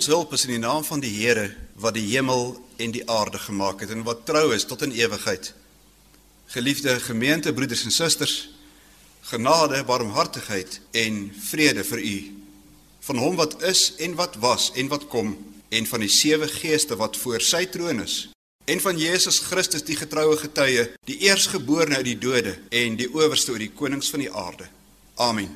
Ons hulp is in die naam van die Here wat die hemel en die aarde gemaak het en wat trou is tot in ewigheid. Geliefde gemeente, broeders en susters, genade, barmhartigheid en vrede vir u van hom wat is en wat was en wat kom en van die sewe geeste wat voor sy troon is en van Jesus Christus die getroue getuie, die eersgeborene uit die dode en die owerste oor die konings van die aarde. Amen.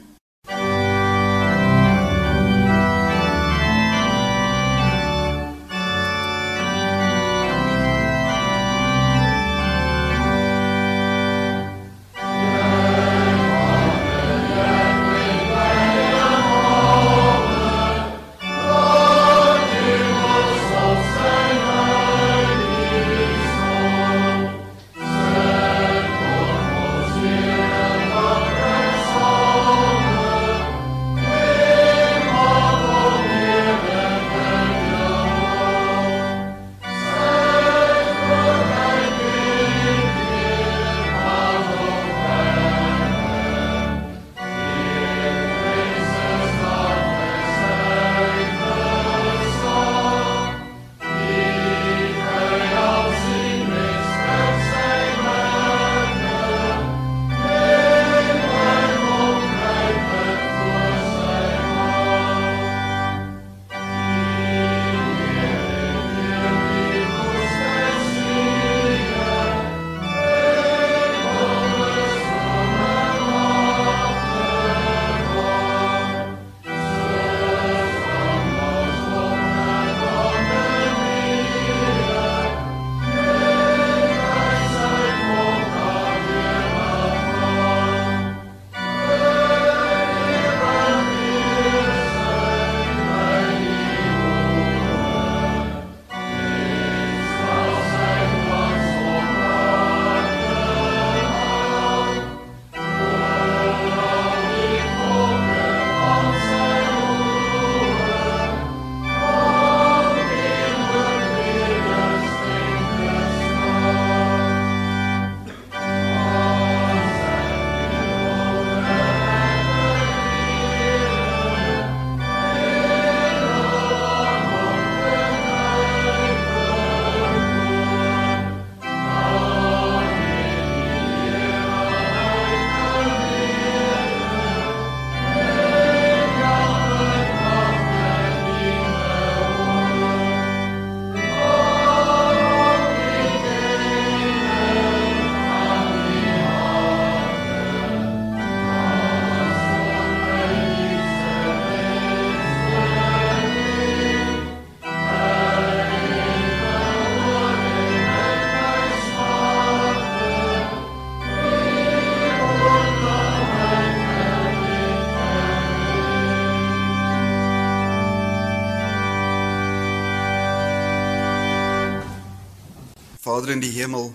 Vader in die hemel,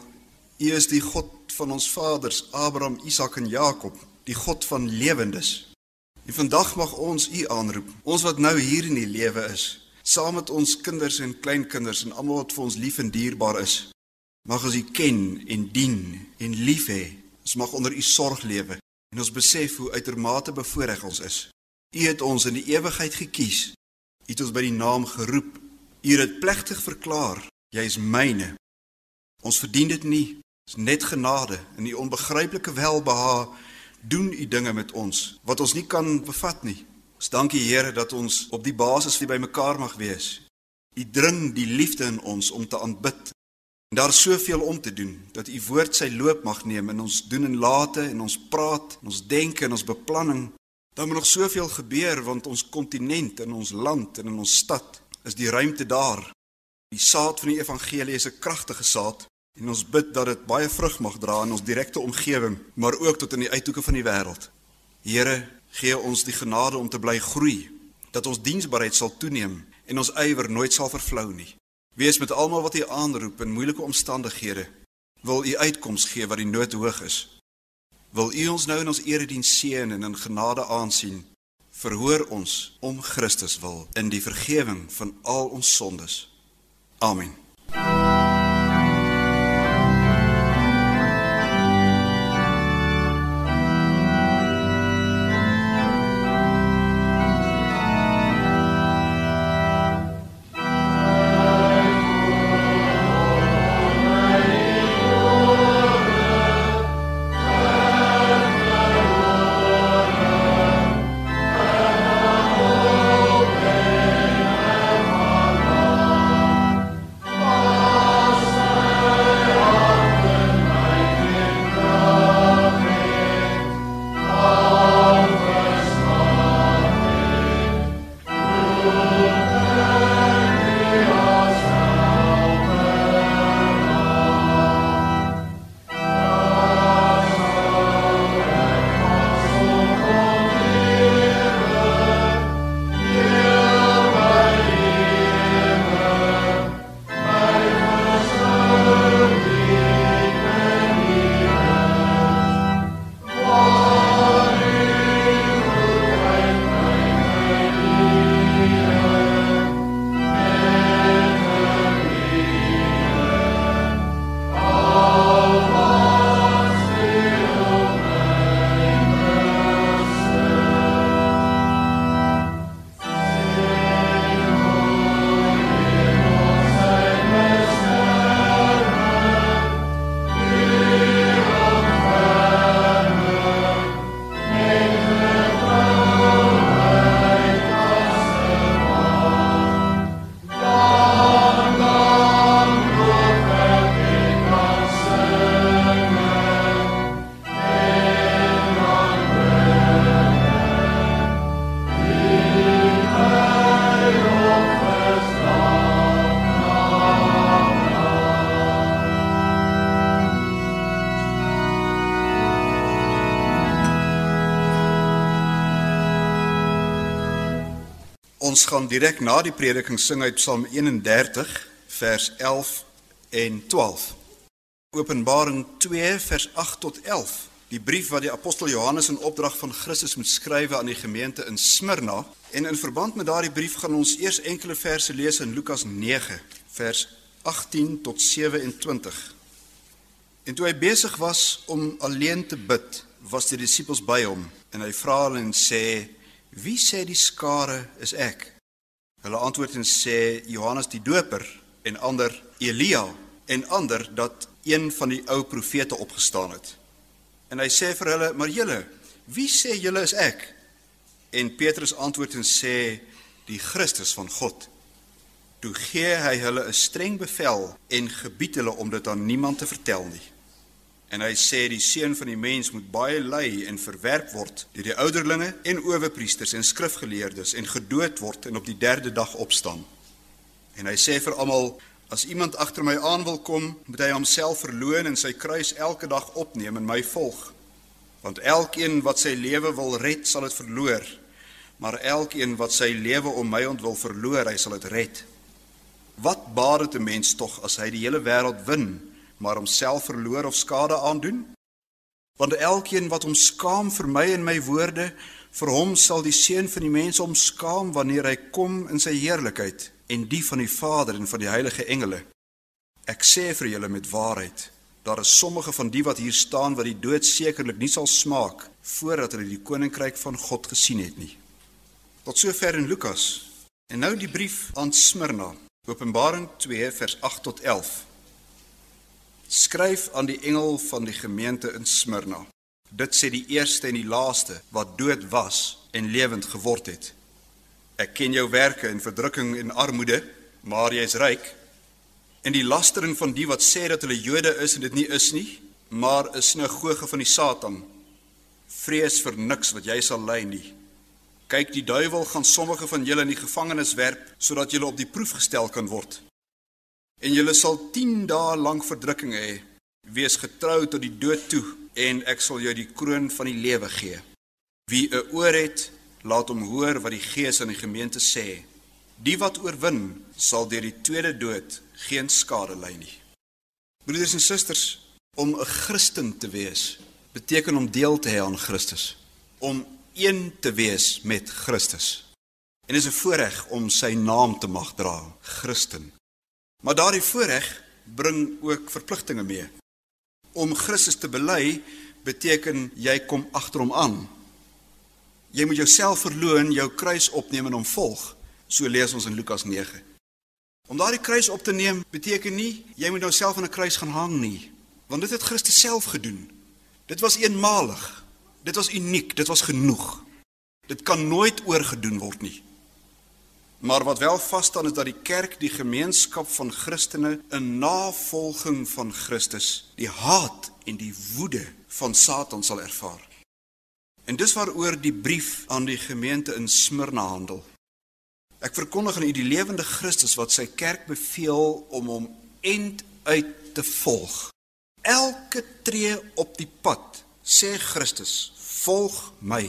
U is die God van ons vaders Abraham, Isak en Jakob, die God van lewendes. En vandag mag ons U aanroep, ons wat nou hier in die lewe is, saam met ons kinders en kleinkinders en almal wat vir ons lief en dierbaar is. Mag ons U ken en dien en lief hê. Ons mag onder U sorg lewe en ons besef hoe uitermate bevoordeel ons is. U het ons in die ewigheid gekies. U het ons by die naam geroep. U het dit plegtig verklaar. Jy is myne. Ons verdien dit nie. Dit is net genade in u onbegryplike welbehae doen u dinge met ons wat ons nie kan bevat nie. Ons dankie Here dat ons op die basis wie by mekaar mag wees. U dring die liefde in ons om te aanbid. En daar soveel om te doen dat u woord sy loop mag neem in ons doen en late en ons praat en ons denke en ons beplanning. Daar moet nog soveel gebeur want ons kontinent en ons land en in ons stad is die ruimte daar Die saad van die evangelie is 'n kragtige saad en ons bid dat dit baie vrug mag dra in ons direkte omgewing, maar ook tot in die uithoeke van die wêreld. Here, gee ons die genade om te bly groei, dat ons diensbaarheid sal toeneem en ons ywer nooit sal vervlou nie. Wees met almal wat U aanroep in moeilike omstandighede. Wil U uitkoms gee wat die nood hoog is. Wil U ons nou in ons erediens seën en in genade aansien. Verhoor ons om Christus wil in die vergifnis van al ons sondes. Amen. Ons gaan direk na die prediking sing uit Psalm 31 vers 11 en 12. Openbaring 2 vers 8 tot 11. Die brief wat die apostel Johannes in opdrag van Christus moet skrywe aan die gemeente in Smyrna en in verband met daardie brief gaan ons eers enkele verse lees in Lukas 9 vers 18 tot 27. En toe hy besig was om alleen te bid, was die disippels by hom en hy vra hulle en sê Wie sê die skare is ek? Hulle antwoord en sê Johannes die Doper en ander Elia en ander dat een van die ou profete opgestaan het. En hy sê vir hulle: "Maar julle, wie sê julle is ek?" En Petrus antwoord en sê: "Die Christus van God." Toe gee hy hulle 'n streng bevel en gebied hulle om dit aan niemand te vertel nie. En hy sê die seun van die mens moet baie ly en verwerp word deur die ouderlinge en owerpriesters en skrifgeleerdes en gedood word en op die derde dag opstaan. En hy sê vir almal as iemand agter my aan wil kom, moet hy homself verloën en sy kruis elke dag opneem en my volg. Want elkeen wat sy lewe wil red, sal dit verloor. Maar elkeen wat sy lewe om my ont wil verloor, hy sal dit red. Wat baat dit 'n mens tog as hy die hele wêreld wen? Maar homself verloor of skade aandoen? Want elkeen wat hom skaam vir my en my woorde, vir hom sal die seun van die mens hom skaam wanneer hy kom in sy heerlikheid en die van die Vader en van die heilige engele. Ek sê vir julle met waarheid, daar is sommige van die wat hier staan wat die dood sekerlik nie sal smaak voordat hulle die koninkryk van God gesien het nie. Tot sover in Lukas. En nou die brief aan Smyrna. Openbaring 2 vers 8 tot 11. Skryf aan die engel van die gemeente in Smyrna. Dit sê die eerste en die laaste wat dood was en lewend geword het. Ek ken jou werke en verdrukking en armoede, maar jy is ryk. En die lastering van die wat sê dat hulle Jode is en dit nie is nie, maar 'n sinagoge van die Satan. Vrees vir niks wat jy sal ly nie. Kyk, die duiwel gaan sommige van julle in die gevangenis werp sodat julle op die proef gestel kan word. En julle sal 10 dae lank verdrukking hê. Wees getrou tot die dood toe en ek sal jou die kroon van die lewe gee. Wie 'n oor het, laat hom hoor wat die Gees aan die gemeente sê. Die wat oorwin, sal deur die tweede dood geen skade ly nie. Broeders en susters, om 'n Christen te wees, beteken om deel te hê aan Christus, om een te wees met Christus. En dit is 'n voorreg om sy naam te mag dra, Christen. Maar daardie voorreg bring ook verpligtinge mee. Om Christus te bely beteken jy kom agter hom aan. Jy moet jouself verloon, jou kruis opneem en hom volg. So lees ons in Lukas 9. Om daardie kruis op te neem beteken nie jy moet nou self aan 'n kruis gaan hang nie, want dit het Christus self gedoen. Dit was eenmalig. Dit was uniek, dit was genoeg. Dit kan nooit oorgedoen word nie. Maar wat wel vas staan is dat die kerk, die gemeenskap van Christene in navolging van Christus, die haat en die woede van Satan sal ervaar. En dis waaroor die brief aan die gemeente in Smyrna handel. Ek verkondig aan u die lewende Christus wat sy kerk beveel om hom end uit te volg. Elke tree op die pad, sê Christus, volg my.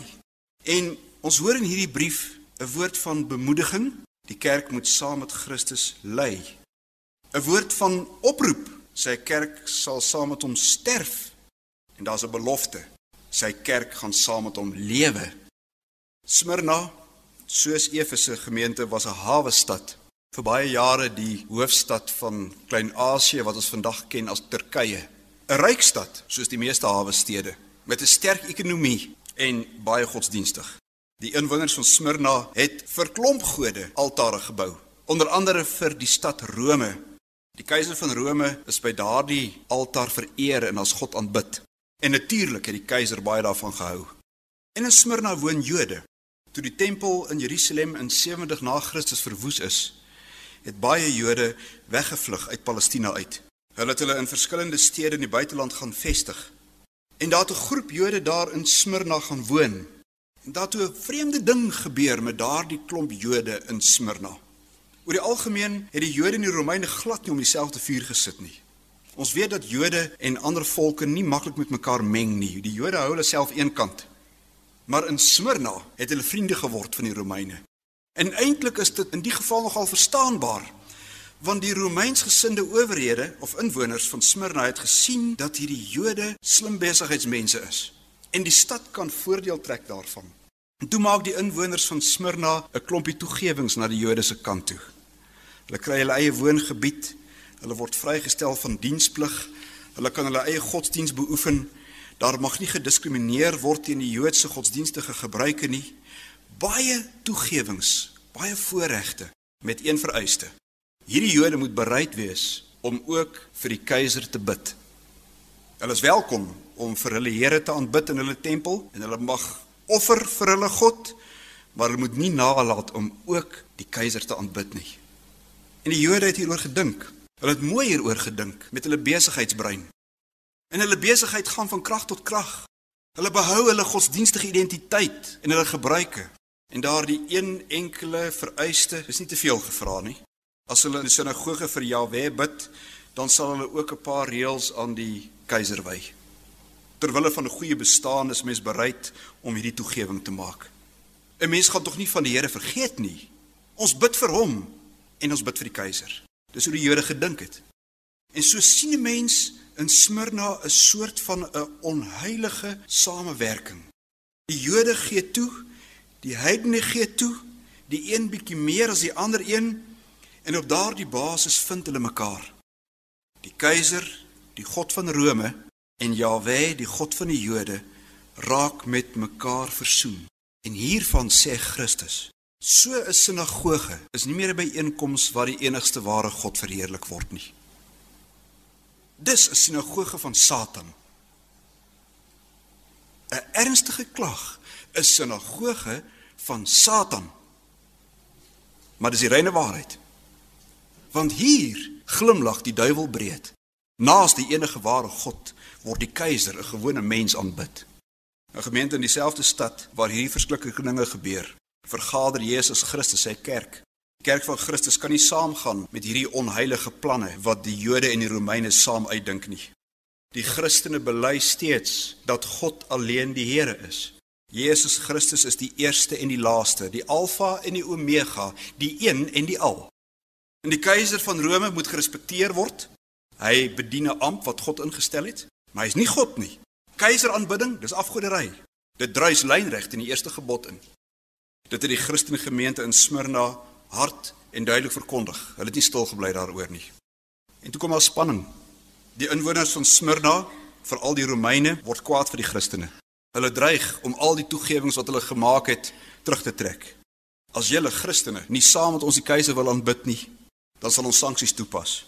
En ons hoor in hierdie brief 'n woord van bemoediging, die kerk moet saam met Christus ly. 'n Woord van oproep, sy kerk sal saam met hom sterf. En daar's 'n belofte, sy kerk gaan saam met hom lewe. Smyrna, soos Efese gemeente was 'n hawe stad, vir baie jare die hoofstad van Klein-Asië wat ons vandag ken as Turkye. 'n Ryk stad, soos die meeste hawe stede, met 'n sterk ekonomie en baie godsdienstig. Die inwoners van Smyrna het vir klomp gode altare gebou, onder andere vir die stad Rome. Die keiser van Rome is by daardie altaar vereer en as God aanbid. En natuurlik het die keiser baie daarvan gehou. En in Smyrna woon Jode. Toe die tempel in Jerusalem in 70 na Christus verwoes is, het baie Jode weggevlug uit Palestina uit. Hulle het hulle in verskillende stede in die buiteland gaan vestig. En daar het 'n groep Jode daar in Smyrna gaan woon En daartoe 'n vreemde ding gebeur met daardie klomp Jode in Smyrna. Oor die algemeen het die Jode en die Romeine glad nie om dieselfde vuur gesit nie. Ons weet dat Jode en ander volke nie maklik met mekaar meng nie. Die Jode hou hulle self eenkant. Maar in Smyrna het hulle vriende geword van die Romeine. En eintlik is dit in die geval nogal verstaanbaar, want die Romeins-gesinde owerhede of inwoners van Smyrna het gesien dat hierdie Jode slim besigheidsmense is en die stad kan voordeel trek daarvan. En toe maak die inwoners van Smyrna 'n klompie toegewings na die Jode se kant toe. Hulle kry hulle eie woongebied, hulle word vrygestel van diensplig, hulle kan hulle eie godsdiens beoefen. Daar mag nie gediskrimineer word teen die Joodse godsdienstige gebruike nie. Baie toegewings, baie voorregte met een vereiste. Hierdie Jode moet bereid wees om ook vir die keiser te bid. Hulle is welkom om vir hulle Here te aanbid in hulle tempel en hulle mag offer vir hulle God, maar hulle moet nie nalat om ook die keiser te aanbid nie. En die Jode het hieroor gedink. Hulle het mooi hieroor gedink met hulle besigheidsbrein. En hulle besigheid gaan van krag tot krag. Hulle behou hulle godsdienstige identiteit en hulle gebruike. En daardie een enkele vereiste is nie te veel gevra nie. As hulle in die sinagoge vir Jahwe bid, dan sal hulle ook 'n paar reëls aan die keiser wy. Terwille van 'n goeie bestaan is mens bereid om hierdie toegewing te maak. 'n Mens gaan tog nie van die Here vergeet nie. Ons bid vir hom en ons bid vir die keiser. Dis hoe die Jode gedink het. En so sien 'n mens in Smyrna 'n soort van 'n onheilige samewerking. Die Jode gee toe, die heidene gee toe, die een bietjie meer as die ander een en op daardie basis vind hulle mekaar. Die keiser, die god van Rome en Jahwe, die god van die Jode, raak met mekaar versoen. En hiervan sê Christus So 'n sinagoge is nie meer 'n byeenkoms waar die enigste ware God verheerlik word nie. Dis 'n sinagoge van Satan. 'n Ernstige klag is sinagoge van Satan. Maar dis die reine waarheid. Want hier glimlag die duiwel breed. Naas die enige ware God word die keiser 'n gewone mens aanbid. 'n Gemeente in dieselfde stad waar hierdie verskriklike dinge gebeur vergader Jesus Christus sy kerk. Die kerk van Christus kan nie saamgaan met hierdie onheilige planne wat die Jode en die Romeine saam uitdink nie. Die Christene bely steeds dat God alleen die Here is. Jesus Christus is die eerste en die laaste, die Alfa en die Omega, die een en die al. En die keiser van Rome moet gerespekteer word. Hy bedien 'n ampt wat God ingestel het, maar hy is nie God nie. Keiseraanbidding, dis afgoderry. Dit druis lynreg in die eerste gebod in. Dit het die Christen gemeente in Smyrna hard en duidelik verkondig. Hulle het nie stil gebly daaroor nie. En toe kom daar spanning. Die inwoners van Smyrna, veral die Romeine, word kwaad vir die Christene. Hulle dreig om al die toegewings wat hulle gemaak het terug te trek. As julle Christene nie saam met ons die keiser wil aanbid nie, dan sal ons sanksies toepas.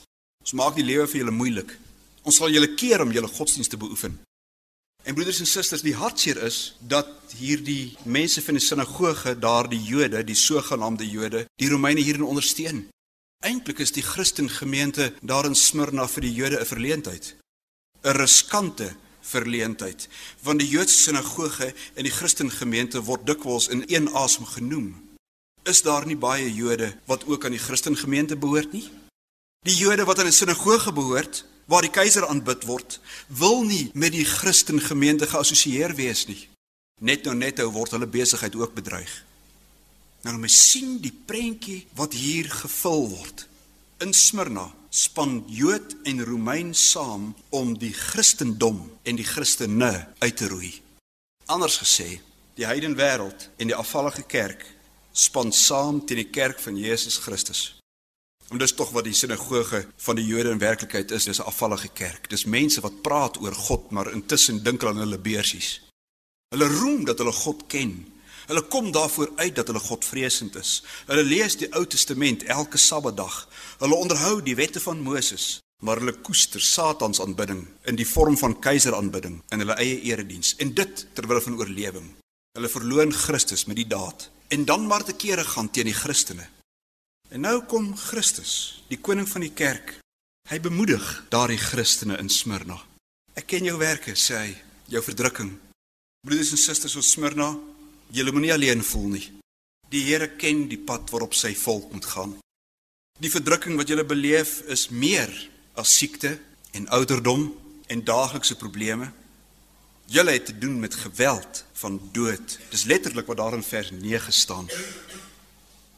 Ons maak die lewe vir julle moeilik. Ons sal julle keer om julle godsdienste te beoefen. En broeders en susters, die hartseer is dat hierdie mense van die sinagoge, daardie Jode, die sogenaamde Jode, die Romeine hierin ondersteun. Eintlik is die Christen gemeente daar in Smyrna vir die Jode 'n verleentheid. 'n Riskante verleentheid, want die Joodse sinagoge en die Christen gemeente word dikwels in een asem genoem. Is daar nie baie Jode wat ook aan die Christen gemeente behoort nie? Die Jode wat aan 'n sinagoge behoort, waar die keiser aanbid word, wil nie met die Christen gemeente geassosieer wees nie. Net nou net nou word hulle besigheid ook bedreig. Nou mens sien die prentjie wat hier gevul word. In Smyrna span Jood en Romein saam om die Christendom en die Christene uit te roei. Anders gesê, die heidene wêreld en die afvallige kerk span saam teen die kerk van Jesus Christus. En dis tog wat die sinagoge van die Jode in werklikheid is, dis 'n afvallige kerk. Dis mense wat praat oor God, maar intussen dink hulle aan hulle beursies. Hulle roem dat hulle God ken. Hulle kom daarvoor uit dat hulle Godvreesend is. Hulle lees die Ou Testament elke Sabbatdag. Hulle onderhou die wette van Moses, maar hulle koester Satans aanbidding in die vorm van keiseraanbidding in hulle eie erediens. En dit terwyl van oorlewing. Hulle verloon Christus met die daad en dan maar te kere gaan teen die Christene. En nou kom Christus, die koning van die kerk. Hy bemoedig daardie Christene in Smyrna. Ek ken jou werke, sê hy, jou verdrukking. Broeders en susters van Smyrna, julle moenie alleen voel nie. Die Here ken die pad waarop sy volk moet gaan. Die verdrukking wat julle beleef is meer as siekte en ouderdom en daaglikse probleme. Julle het te doen met geweld van dood. Dis letterlik wat daar in vers 9 staan.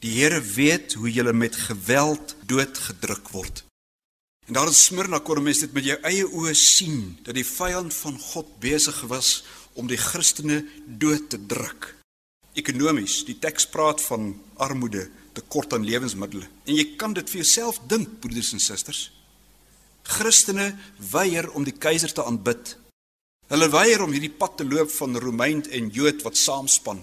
Die Here weet hoe julle met geweld doodgedruk word. En daar in Smyrna kon mens dit met jou eie oë sien dat die vyand van God besig was om die Christene dood te druk. Ekonomies, die teks praat van armoede, tekort aan lewensmiddels. En jy kan dit vir jouself dink, broeders en susters. Christene weier om die keiser te aanbid. Hulle weier om hierdie pad te loop van Romein en Jood wat saamspan.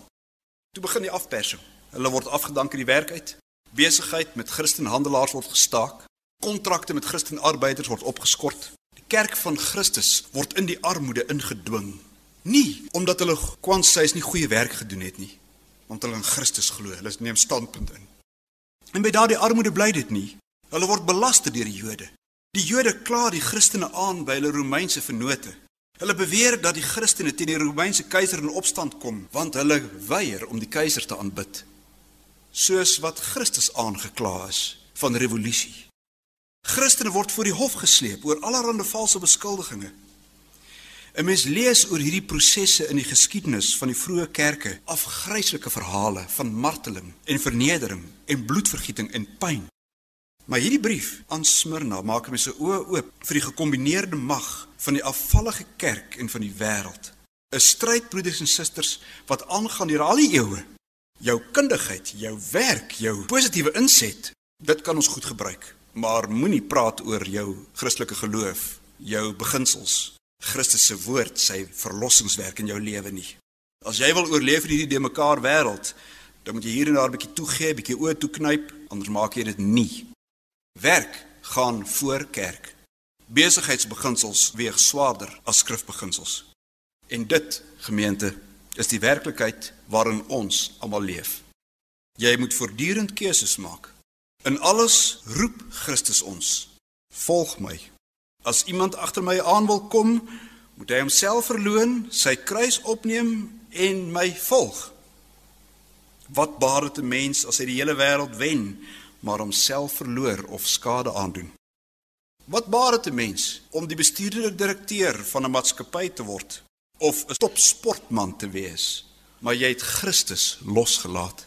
Toe begin die afpersing. Hulle word afgedank in die werk uit. Besigheid met Christenhandelaars word gestaak. Kontrakte met Christenarbeiders word opgeskort. Die kerk van Christus word in die armoede ingedwing. Nie omdat hulle kwansys nie goeie werk gedoen het nie, want hulle in Christus glo. Hulle neem standpunt in. En by daardie armoede bly dit nie. Hulle word belasted deur die Jode. Die Jode kla die Christene aan by hulle Romeinse vennote. Hulle beweer dat die Christene teen die Romeinse keiser in opstand kom, want hulle weier om die keiser te aanbid. Soos wat Christus aangekla is van revolusie. Christene word voor die hof gesleep oor allerlei valse beskuldigings. 'n Mens lees oor hierdie prosesse in die geskiedenis van die vroeë kerke, afgryslike verhale van marteling en vernedering en bloedvergieting en pyn. Maar hierdie brief aan Smyrna maak mense oë oop vir die gekombineerde mag van die afvallige kerk en van die wêreld. 'n Stryd broeders en susters wat aangaan deur al die eeue. Jou kundigheid, jou werk, jou positiewe inset, dit kan ons goed gebruik maar moenie praat oor jou Christelike geloof, jou beginsels, Christus se woord, sy verlossingswerk in jou lewe nie. As jy wil oorleef in hierdie de mekaar wêreld, dan moet jy hier en daar 'n bietjie toegee, bietjie oë toeknyp, anders maak jy dit nie. Werk gaan voor kerk. Besigheidsbeginsels weeg swaarder as skrifbeginsels. En dit, gemeente, is die werklikheid waarin ons almal leef. Jy moet voortdurend keuses maak In alles roep Christus ons: Volg my. As iemand agter my aan wil kom, moet hy homself verloën, sy kruis opneem en my volg. Wat baat dit 'n mens as hy die hele wêreld wen, maar homself verloor of skade aandoen? Wat baat dit 'n mens om die bestuurder direkteur van 'n maatskappy te word of 'n topsportman te wees, maar jy het Christus losgelaat?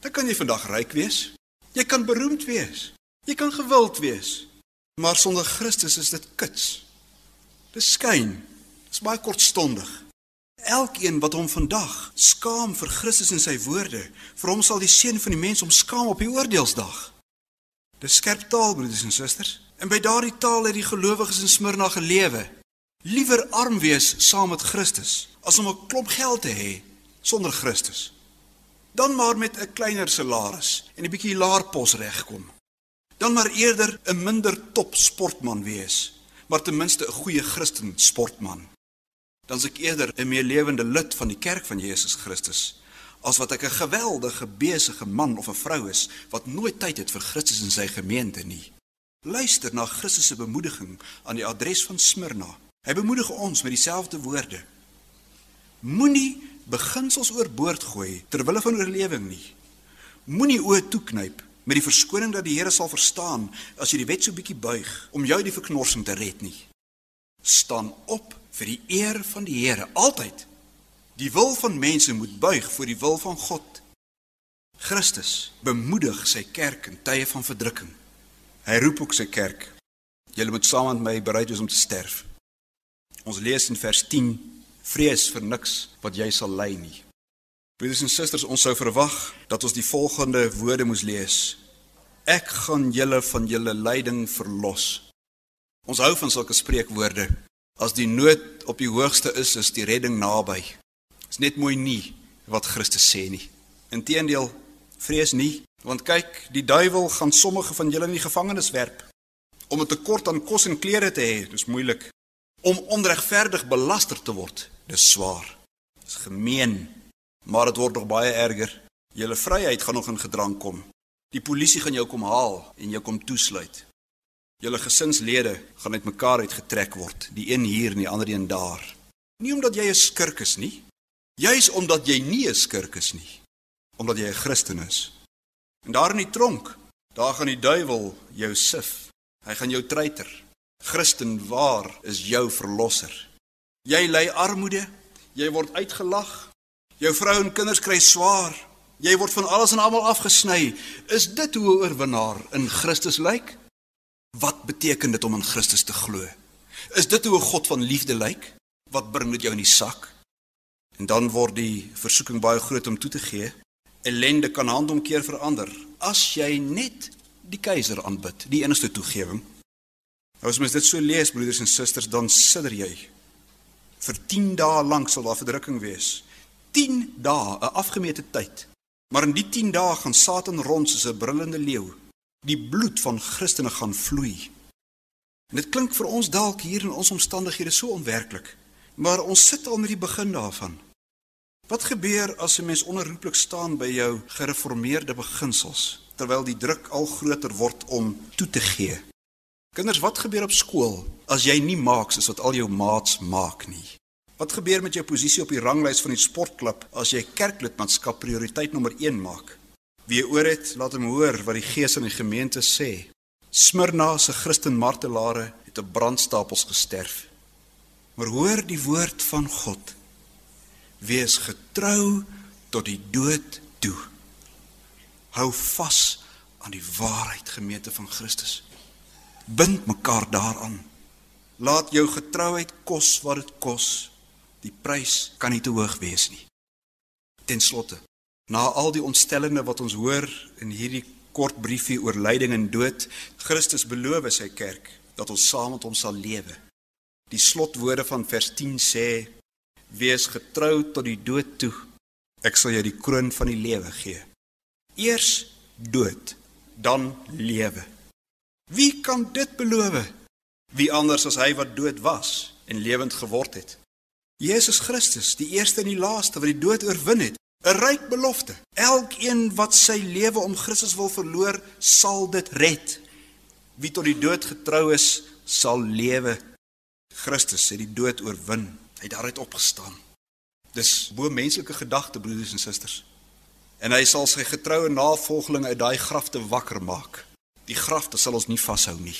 Dan kan jy vandag ryk wees, Jy kan beroemd wees. Jy kan gewild wees. Maar sonder Christus is dit kits. Dis skyn. Dis baie kortstondig. Elkeen wat hom vandag skaam vir Christus en sy woorde, vir hom sal die seun van die mens hom skaam op die oordeelsdag. Dis skerp taal broeders en susters. En by daardie taal het die gelowiges in Smyrna gelewe. Liewer arm wees saam met Christus as om 'n klomp geld te hê sonder Christus dan maar met 'n kleiner salaris en 'n bietjie laer pos regkom. Dan maar eerder 'n minder top sportman wees, maar ten minste 'n goeie Christen sportman. Dan is ek eerder 'n meer lewende lid van die kerk van Jesus Christus as wat ek 'n geweldige besige man of 'n vrou is wat nooit tyd het vir Christus en sy gemeente nie. Luister na Christus se bemoediging aan die adres van Smyrna. Hy bemoedig ons met dieselfde woorde. Moenie beginsels oorboord gooi ter wille van oorlewing nie. Moenie oë toeknyp met die verskoning dat die Here sal verstaan as jy die wet so bietjie buig om jou die verknorsing te red nie. Staan op vir die eer van die Here altyd. Die wil van mense moet buig voor die wil van God. Christus bemoedig sy kerk in tye van verdrukking. Hy roep ook sy kerk. Julle moet saam met my bereid wees om te sterf. Ons lees in vers 10 vrees vir niks wat jy sal ly nie. Broeders en susters, ons sou verwag dat ons die volgende woorde moes lees. Ek gaan julle van julle lyding verlos. Ons hou van sulke spreekwoorde. As die nood op die hoogste is, is die redding naby. Is net mooi nie wat Christus sê nie. Inteendeel, vrees nie, want kyk, die duiwel gaan sommige van julle in die gevangenis werp om 'n tekort aan kos en klere te hê. Dis moeilik om onregverdig belaster te word. Dis swaar. Dis gemeen. Maar dit word nog baie erger. Julle vryheid gaan nog in gedrang kom. Die polisie gaan jou kom haal en jou kom toesluit. Julle gesinslede gaan uitmekaar uitgetrek word, die een hier en die ander een daar. Nie omdat jy 'n skurk is nie, juis omdat jy nie 'n skurk is nie, omdat jy 'n Christen is. En daar in die tronk, daar gaan die duiwel jou sif. Hy gaan jou treiter. Christen, waar is jou verlosser? Jy ly armoede, jy word uitgelag. Jou vrou en kinders kry swaar. Jy word van alles en almal afgesny. Is dit hoe 'n oorwinnaar in Christus lyk? Wat beteken dit om in Christus te glo? Is dit hoe 'n God van liefde lyk? Wat bring dit jou in die sak? En dan word die versoeking baie groot om toe te gee. Ellende kan handomkeer verander as jy net die keiser aanbid, die enigste toegewing. Nou as mens dit so lees, broeders en susters, dan sidder jy. Vir 10 dae lank sal daar verdrukking wees. 10 dae, 'n afgemete tyd. Maar in die 10 dae gaan Satan rond soos 'n brullende leeu. Die bloed van Christene gaan vloei. En dit klink vir ons dalk hier in ons omstandighede so onwerklik, maar ons sit al met die begin daarvan. Wat gebeur as 'n mens onherroepelik staan by jou gereformeerde beginsels terwyl die druk al groter word om toe te gee? Kinders, wat gebeur op skool as jy nie maak soos wat al jou maats maak nie? Wat gebeur met jou posisie op die ranglys van die sportklub as jy kerklidmaatskap prioriteit nommer 1 maak? Wie oor het, laat hom hoor wat die Gees in die gemeente sê. Smyrna se Christen martelare het op brandstapels gesterf. Maar hoor die woord van God wees getrou tot die dood toe. Hou vas aan die waarheid gemeente van Christus. Bind mekaar daaraan. Laat jou getrouheid kos wat dit kos. Die prys kan nie te hoog wees nie. Ten slotte, na al die ontstellende wat ons hoor in hierdie kort briefie oor lyding en dood, Christus beloof sy kerk dat ons saam met hom sal lewe. Die slotwoorde van vers 10 sê: Wees getrou tot die dood toe. Ek sal jou die kroon van die lewe gee. Eers dood, dan lewe. Wie kan dit beloof? Wie anders as hy wat dood was en lewend geword het? Jesus Christus, die eerste en die laaste wat die dood oorwin het. 'n Ryk belofte. Elkeen wat sy lewe om Christus wil verloor, sal dit red. Wie tot die dood getrou is, sal lewe. Christus het die dood oorwin. Hy het daaruit opgestaan. Dis bo menslike gedagte broeders en susters. En hy sal sy getroue navolgelinge uit daai grafte wakker maak. Die grafte sal ons nie vashou nie.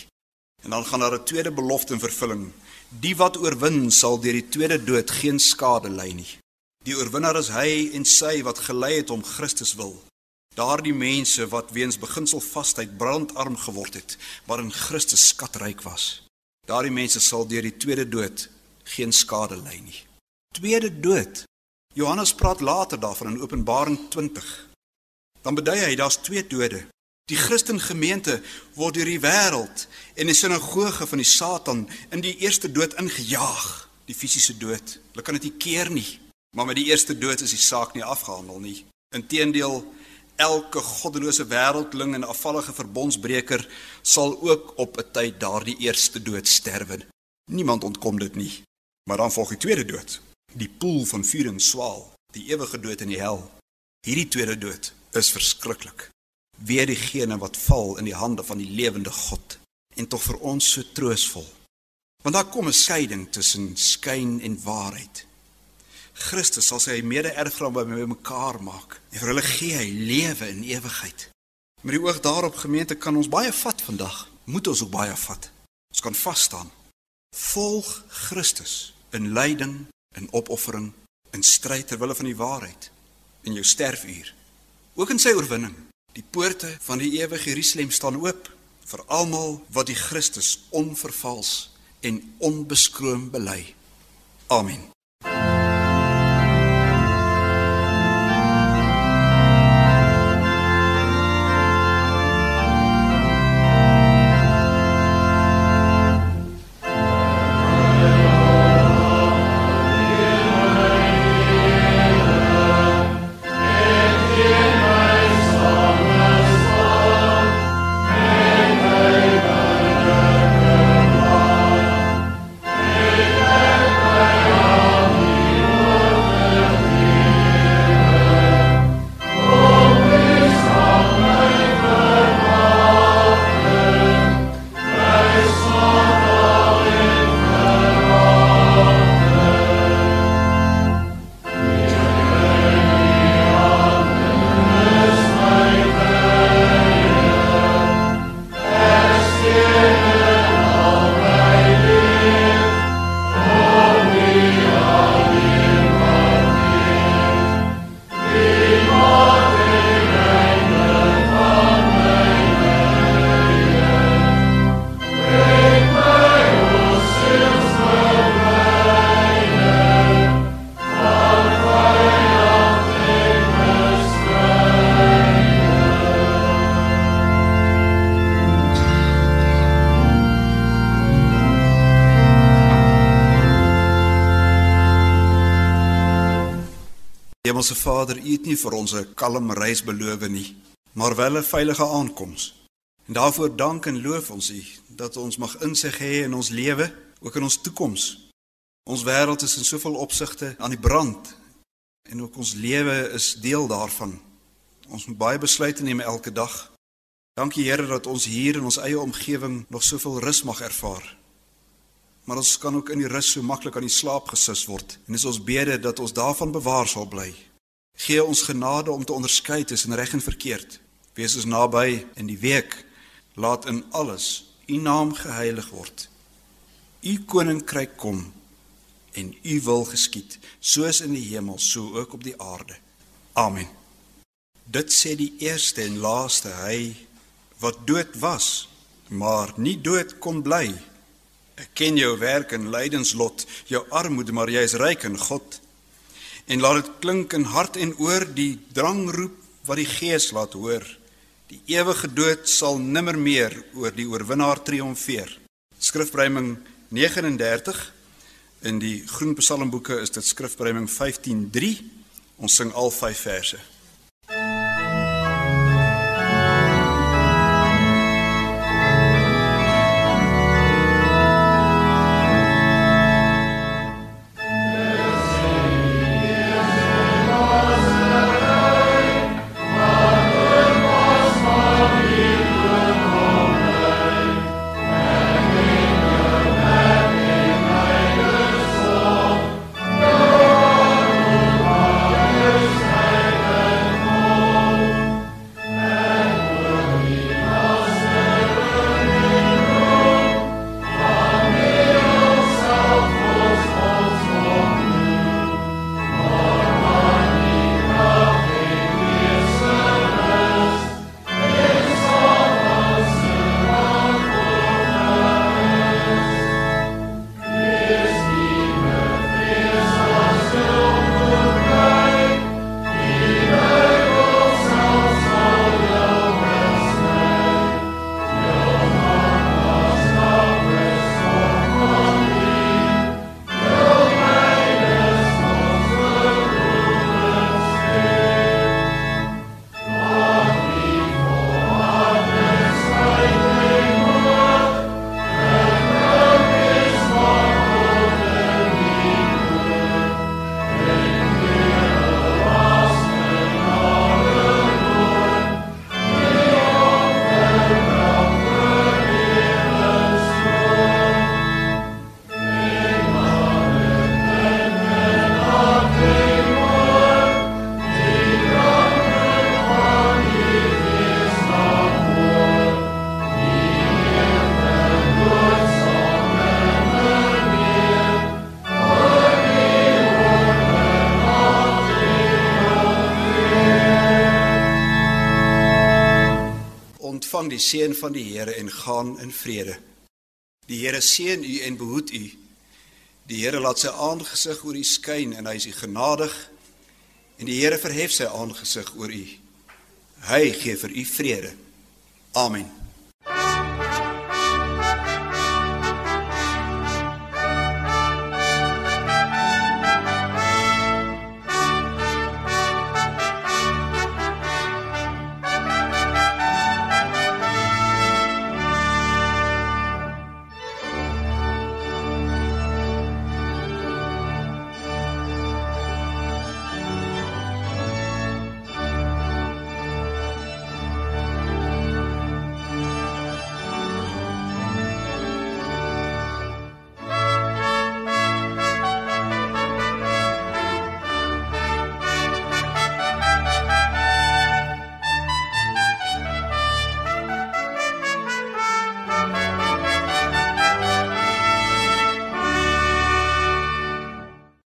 En dan gaan daar 'n tweede belofte in vervulling. Die wat oorwin sal deur die tweede dood geen skade ly nie. Die oorwinnaar is hy en sy wat gelei het om Christus wil. Daardie mense wat weens beginsel vasheid brandarm geword het, maar in Christus skatryk was. Daardie mense sal deur die tweede dood geen skade ly nie. Tweede dood. Johannes praat later daarvan in Openbaring 20. Dan bedui hy daar's twee dode. Die Christen gemeente word deur die wêreld en die sinagoge van die Satan in die eerste dood ingejaag, die fisiese dood. Hulle kan dit nie keer nie. Maar met die eerste dood is die saak nie afgehandel nie. Inteendeel, elke goddelose wêreldling en afvallige verbondsbreker sal ook op 'n tyd daardie eerste dood sterwe. Niemand ontkom dit nie. Maar dan volg die tweede dood, die poel van vuur en swaal, die ewige dood in die hel. Hierdie tweede dood is verskriklik. Weer diegene wat val in die hande van die lewende God en tog vir ons so troosvol. Want daar kom 'n skeiding tussen skyn en waarheid. Christus sal sy mede-erfgenaam by mekaar maak. En vir hulle gee hy lewe in ewigheid. Met die oog daarop gemeente kan ons baie vat vandag. Moet ons ook baie vat. Ons kan vas staan. Volg Christus in lyding, in opoffering, in stryd ter wille van die waarheid in jou sterfuur. Ook in sy oorwinning. Die poorte van die ewige Jerusalem staan oop vir almal wat die Christus onvervals en onbeskroom bely. Amen. Het nie vir ons 'n kalm reis beloof nie, maar wel 'n veilige aankoms. En daarvoor dank en loof ons U dat ons mag insig hê in ons lewe, ook in ons toekoms. Ons wêreld is in soveel opsigte aan die brand en ook ons lewe is deel daarvan. Ons moet baie besluite neem elke dag. Dankie Here dat ons hier in ons eie omgewing nog soveel rus mag ervaar. Maar ons kan ook in die rus so maklik aan die slaap gesus word. En dis ons bede dat ons daarvan bewaar sal bly. Gee ons genade om te onderskei tussen reg en verkeerd. Wees ons naby in die week. Laat in alles U naam geheilig word. U koninkryk kom en U wil geskied, soos in die hemel, so ook op die aarde. Amen. Dit sê die eerste en laaste hy wat dood was, maar nie dood kon bly. Ek ken jou werk en lydenslot, jou armoede, maar jy is ryk in God. En laat dit klink in hart en oor die drangroep wat die Gees laat hoor. Die ewige dood sal nimmer meer oor die oorwinnaar triomfeer. Skrifbryming 39 in die Groen Psalmboeke is dit skrifbryming 15:3. Ons sing al 5 verse. Die seën van die Here en gaan in vrede. Die Here seën u en behoed u. Die Here laat sy aangesig oor u skyn en hy is u genadig. En die Here verhef sy aangesig oor u. Hy gee vir u vrede. Amen.